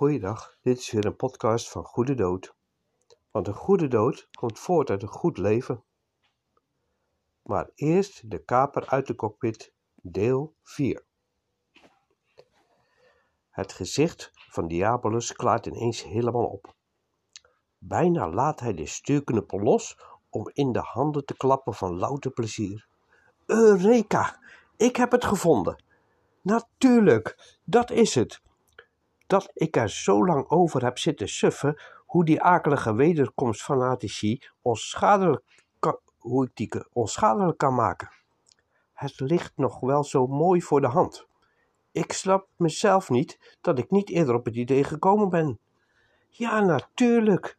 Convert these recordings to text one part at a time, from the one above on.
Goeiedag, dit is weer een podcast van Goede Dood. Want een goede dood komt voort uit een goed leven. Maar eerst de kaper uit de cockpit, deel 4. Het gezicht van Diabolus klaart ineens helemaal op. Bijna laat hij de stuurknuppel los om in de handen te klappen van louter plezier. Eureka! Ik heb het gevonden! Natuurlijk, dat is het dat ik er zo lang over heb zitten suffen hoe die akelige wederkomstfanatici onschadelijk kan, hoe ik die onschadelijk kan maken. Het ligt nog wel zo mooi voor de hand. Ik snap mezelf niet dat ik niet eerder op het idee gekomen ben. Ja, natuurlijk.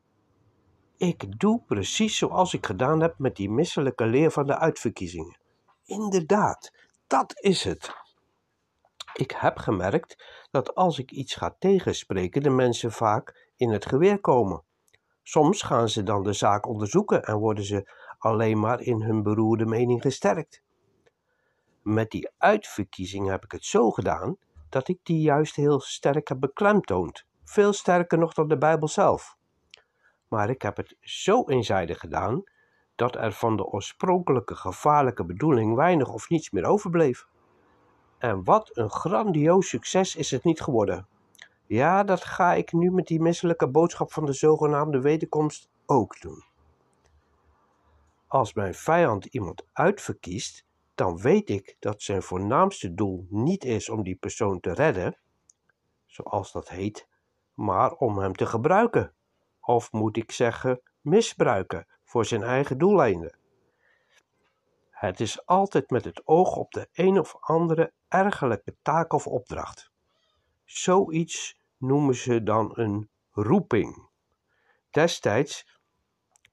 Ik doe precies zoals ik gedaan heb met die misselijke leer van de uitverkiezingen. Inderdaad, dat is het. Ik heb gemerkt dat als ik iets ga tegenspreken, de mensen vaak in het geweer komen. Soms gaan ze dan de zaak onderzoeken en worden ze alleen maar in hun beroerde mening gesterkt. Met die uitverkiezing heb ik het zo gedaan dat ik die juist heel sterk heb beklemtoond, veel sterker nog dan de Bijbel zelf. Maar ik heb het zo eenzijdig gedaan dat er van de oorspronkelijke gevaarlijke bedoeling weinig of niets meer overbleef. En wat een grandioos succes is het niet geworden. Ja, dat ga ik nu met die misselijke boodschap van de zogenaamde wederkomst ook doen. Als mijn vijand iemand uitverkiest, dan weet ik dat zijn voornaamste doel niet is om die persoon te redden, zoals dat heet, maar om hem te gebruiken. Of moet ik zeggen, misbruiken voor zijn eigen doeleinden. Het is altijd met het oog op de een of andere ergerlijke taak of opdracht. Zoiets noemen ze dan een roeping. Destijds,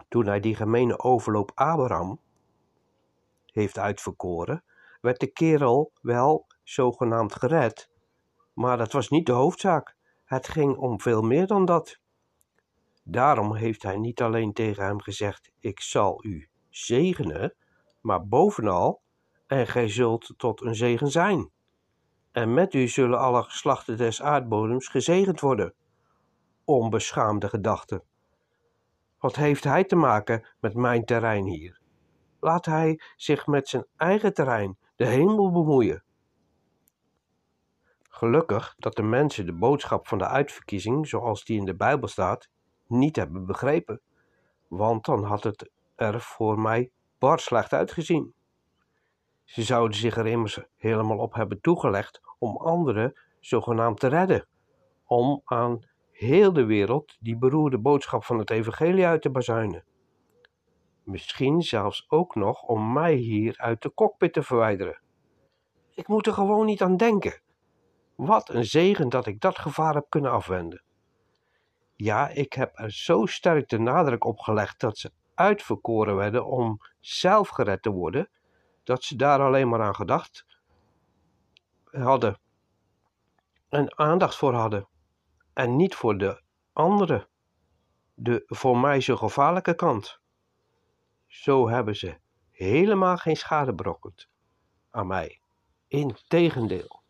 toen hij die gemene overloop Abraham heeft uitverkoren, werd de kerel wel zogenaamd gered, maar dat was niet de hoofdzaak. Het ging om veel meer dan dat. Daarom heeft hij niet alleen tegen hem gezegd: Ik zal u zegenen, maar bovenal, en gij zult tot een zegen zijn. En met u zullen alle geslachten des aardbodems gezegend worden. Onbeschaamde gedachte. Wat heeft hij te maken met mijn terrein hier? Laat hij zich met zijn eigen terrein, de hemel, bemoeien. Gelukkig dat de mensen de boodschap van de uitverkiezing, zoals die in de Bijbel staat, niet hebben begrepen, want dan had het er voor mij bar slecht uitgezien. Ze zouden zich er immers helemaal op hebben toegelegd om anderen zogenaamd te redden, om aan heel de wereld die beroerde boodschap van het evangelie uit te bazuinen. Misschien zelfs ook nog om mij hier uit de cockpit te verwijderen. Ik moet er gewoon niet aan denken. Wat een zegen dat ik dat gevaar heb kunnen afwenden. Ja, ik heb er zo sterk de nadruk op gelegd dat ze uitverkoren werden om zelf gered te worden, dat ze daar alleen maar aan gedacht hadden en aandacht voor hadden en niet voor de andere, de voor mij zo gevaarlijke kant. Zo hebben ze helemaal geen schade berokkend aan mij. Integendeel.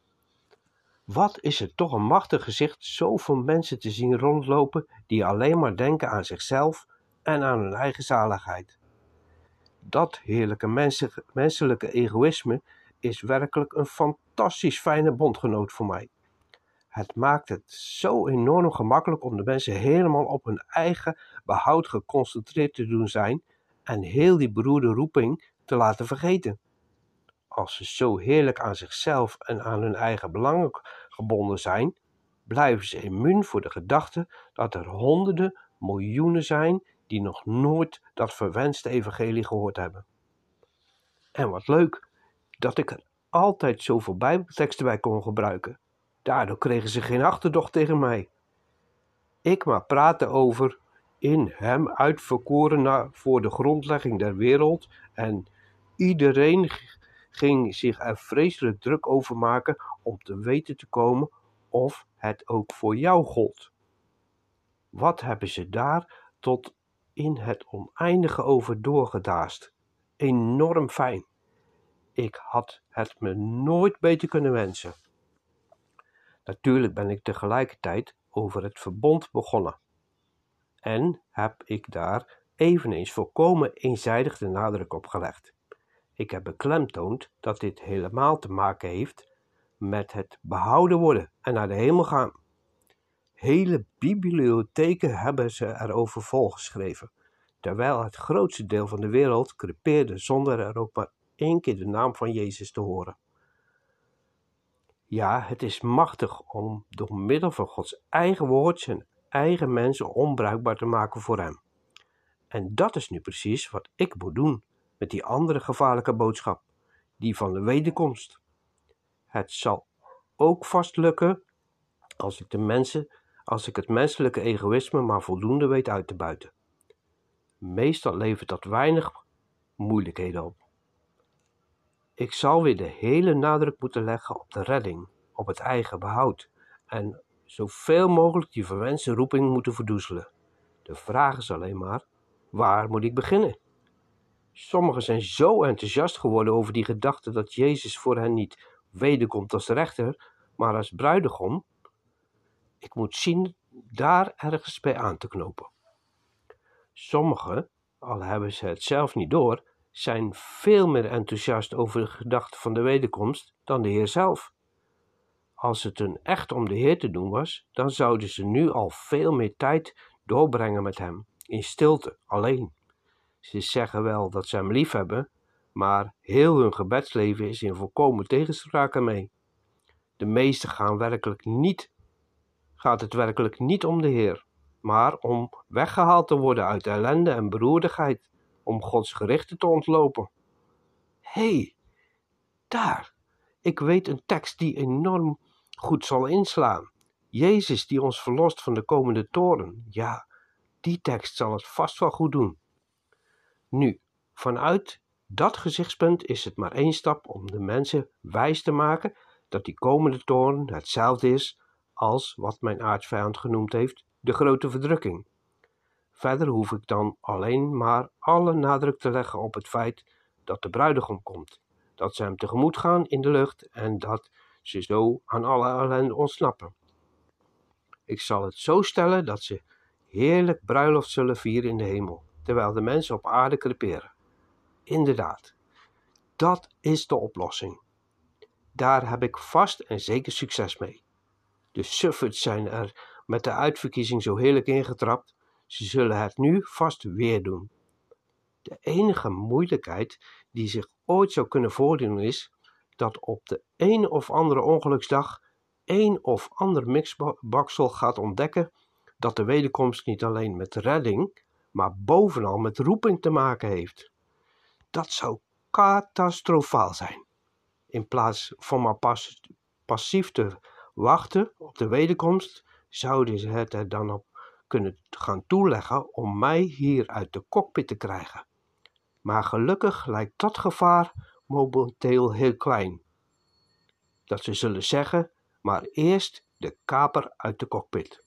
Wat is het toch een machtig gezicht zoveel mensen te zien rondlopen die alleen maar denken aan zichzelf en aan hun eigen zaligheid. Dat heerlijke menselijke egoïsme is werkelijk een fantastisch fijne bondgenoot voor mij. Het maakt het zo enorm gemakkelijk om de mensen helemaal op hun eigen behoud geconcentreerd te doen zijn en heel die beroerde roeping te laten vergeten. Als ze zo heerlijk aan zichzelf en aan hun eigen belangen gebonden zijn, blijven ze immuun voor de gedachte dat er honderden, miljoenen zijn die nog nooit dat verwenste evangelie gehoord hebben. En wat leuk dat ik er altijd zoveel bijbelteksten bij kon gebruiken. Daardoor kregen ze geen achterdocht tegen mij. Ik maar praten over in hem uitverkoren voor de grondlegging der wereld en iedereen ging zich er vreselijk druk over maken om te weten te komen of het ook voor jou gold. Wat hebben ze daar tot in het oneindige over doorgedaast. Enorm fijn. Ik had het me nooit beter kunnen wensen. Natuurlijk ben ik tegelijkertijd over het verbond begonnen. En heb ik daar eveneens volkomen eenzijdig de nadruk op gelegd. Ik heb beklemtoond dat dit helemaal te maken heeft met het behouden worden en naar de hemel gaan. Hele bibliotheken hebben ze erover volgeschreven, terwijl het grootste deel van de wereld crepeerde zonder er ook maar één keer de naam van Jezus te horen. Ja, het is machtig om door middel van Gods eigen woord zijn eigen mensen onbruikbaar te maken voor Hem. En dat is nu precies wat ik moet doen met die andere gevaarlijke boodschap, die van de wederkomst. Het zal ook vast lukken als ik de mensen, als ik het menselijke egoïsme maar voldoende weet uit te buiten. Meestal levert dat weinig moeilijkheden op. Ik zal weer de hele nadruk moeten leggen op de redding, op het eigen behoud en zoveel mogelijk die verwenste roeping moeten verdoezelen. De vraag is alleen maar, waar moet ik beginnen? Sommigen zijn zo enthousiast geworden over die gedachte dat Jezus voor hen niet wederkomt als rechter, maar als bruidegom. Ik moet zien daar ergens bij aan te knopen. Sommigen, al hebben ze het zelf niet door, zijn veel meer enthousiast over de gedachte van de wederkomst dan de Heer zelf. Als het hun echt om de Heer te doen was, dan zouden ze nu al veel meer tijd doorbrengen met Hem, in stilte, alleen. Ze zeggen wel dat ze Hem lief hebben, maar heel hun gebedsleven is in volkomen tegenspraak ermee. De meesten gaan werkelijk niet, gaat het werkelijk niet om de Heer, maar om weggehaald te worden uit ellende en beroerdigheid om Gods gerichten te ontlopen. Hé, hey, daar, ik weet een tekst die enorm goed zal inslaan. Jezus die ons verlost van de komende toren. Ja, die tekst zal het vast wel goed doen. Nu, vanuit dat gezichtspunt is het maar één stap om de mensen wijs te maken dat die komende toren hetzelfde is als wat mijn aartsvijand genoemd heeft, de grote verdrukking. Verder hoef ik dan alleen maar alle nadruk te leggen op het feit dat de bruidegom komt, dat ze hem tegemoet gaan in de lucht en dat ze zo aan alle ellende ontsnappen. Ik zal het zo stellen dat ze heerlijk bruiloft zullen vieren in de hemel, terwijl de mensen op aarde creperen. Inderdaad, dat is de oplossing. Daar heb ik vast en zeker succes mee. De sufferts zijn er met de uitverkiezing zo heerlijk ingetrapt ze zullen het nu vast weer doen. De enige moeilijkheid die zich ooit zou kunnen voordoen is dat op de een of andere ongeluksdag een of ander mixbaksel gaat ontdekken dat de wederkomst niet alleen met redding, maar bovenal met roeping te maken heeft. Dat zou catastrofaal zijn. In plaats van maar pas, passief te wachten op de wederkomst, zouden ze het er dan op kunnen gaan toeleggen om mij hier uit de cockpit te krijgen. Maar gelukkig lijkt dat gevaar momenteel heel klein. Dat ze zullen zeggen, maar eerst de kaper uit de cockpit.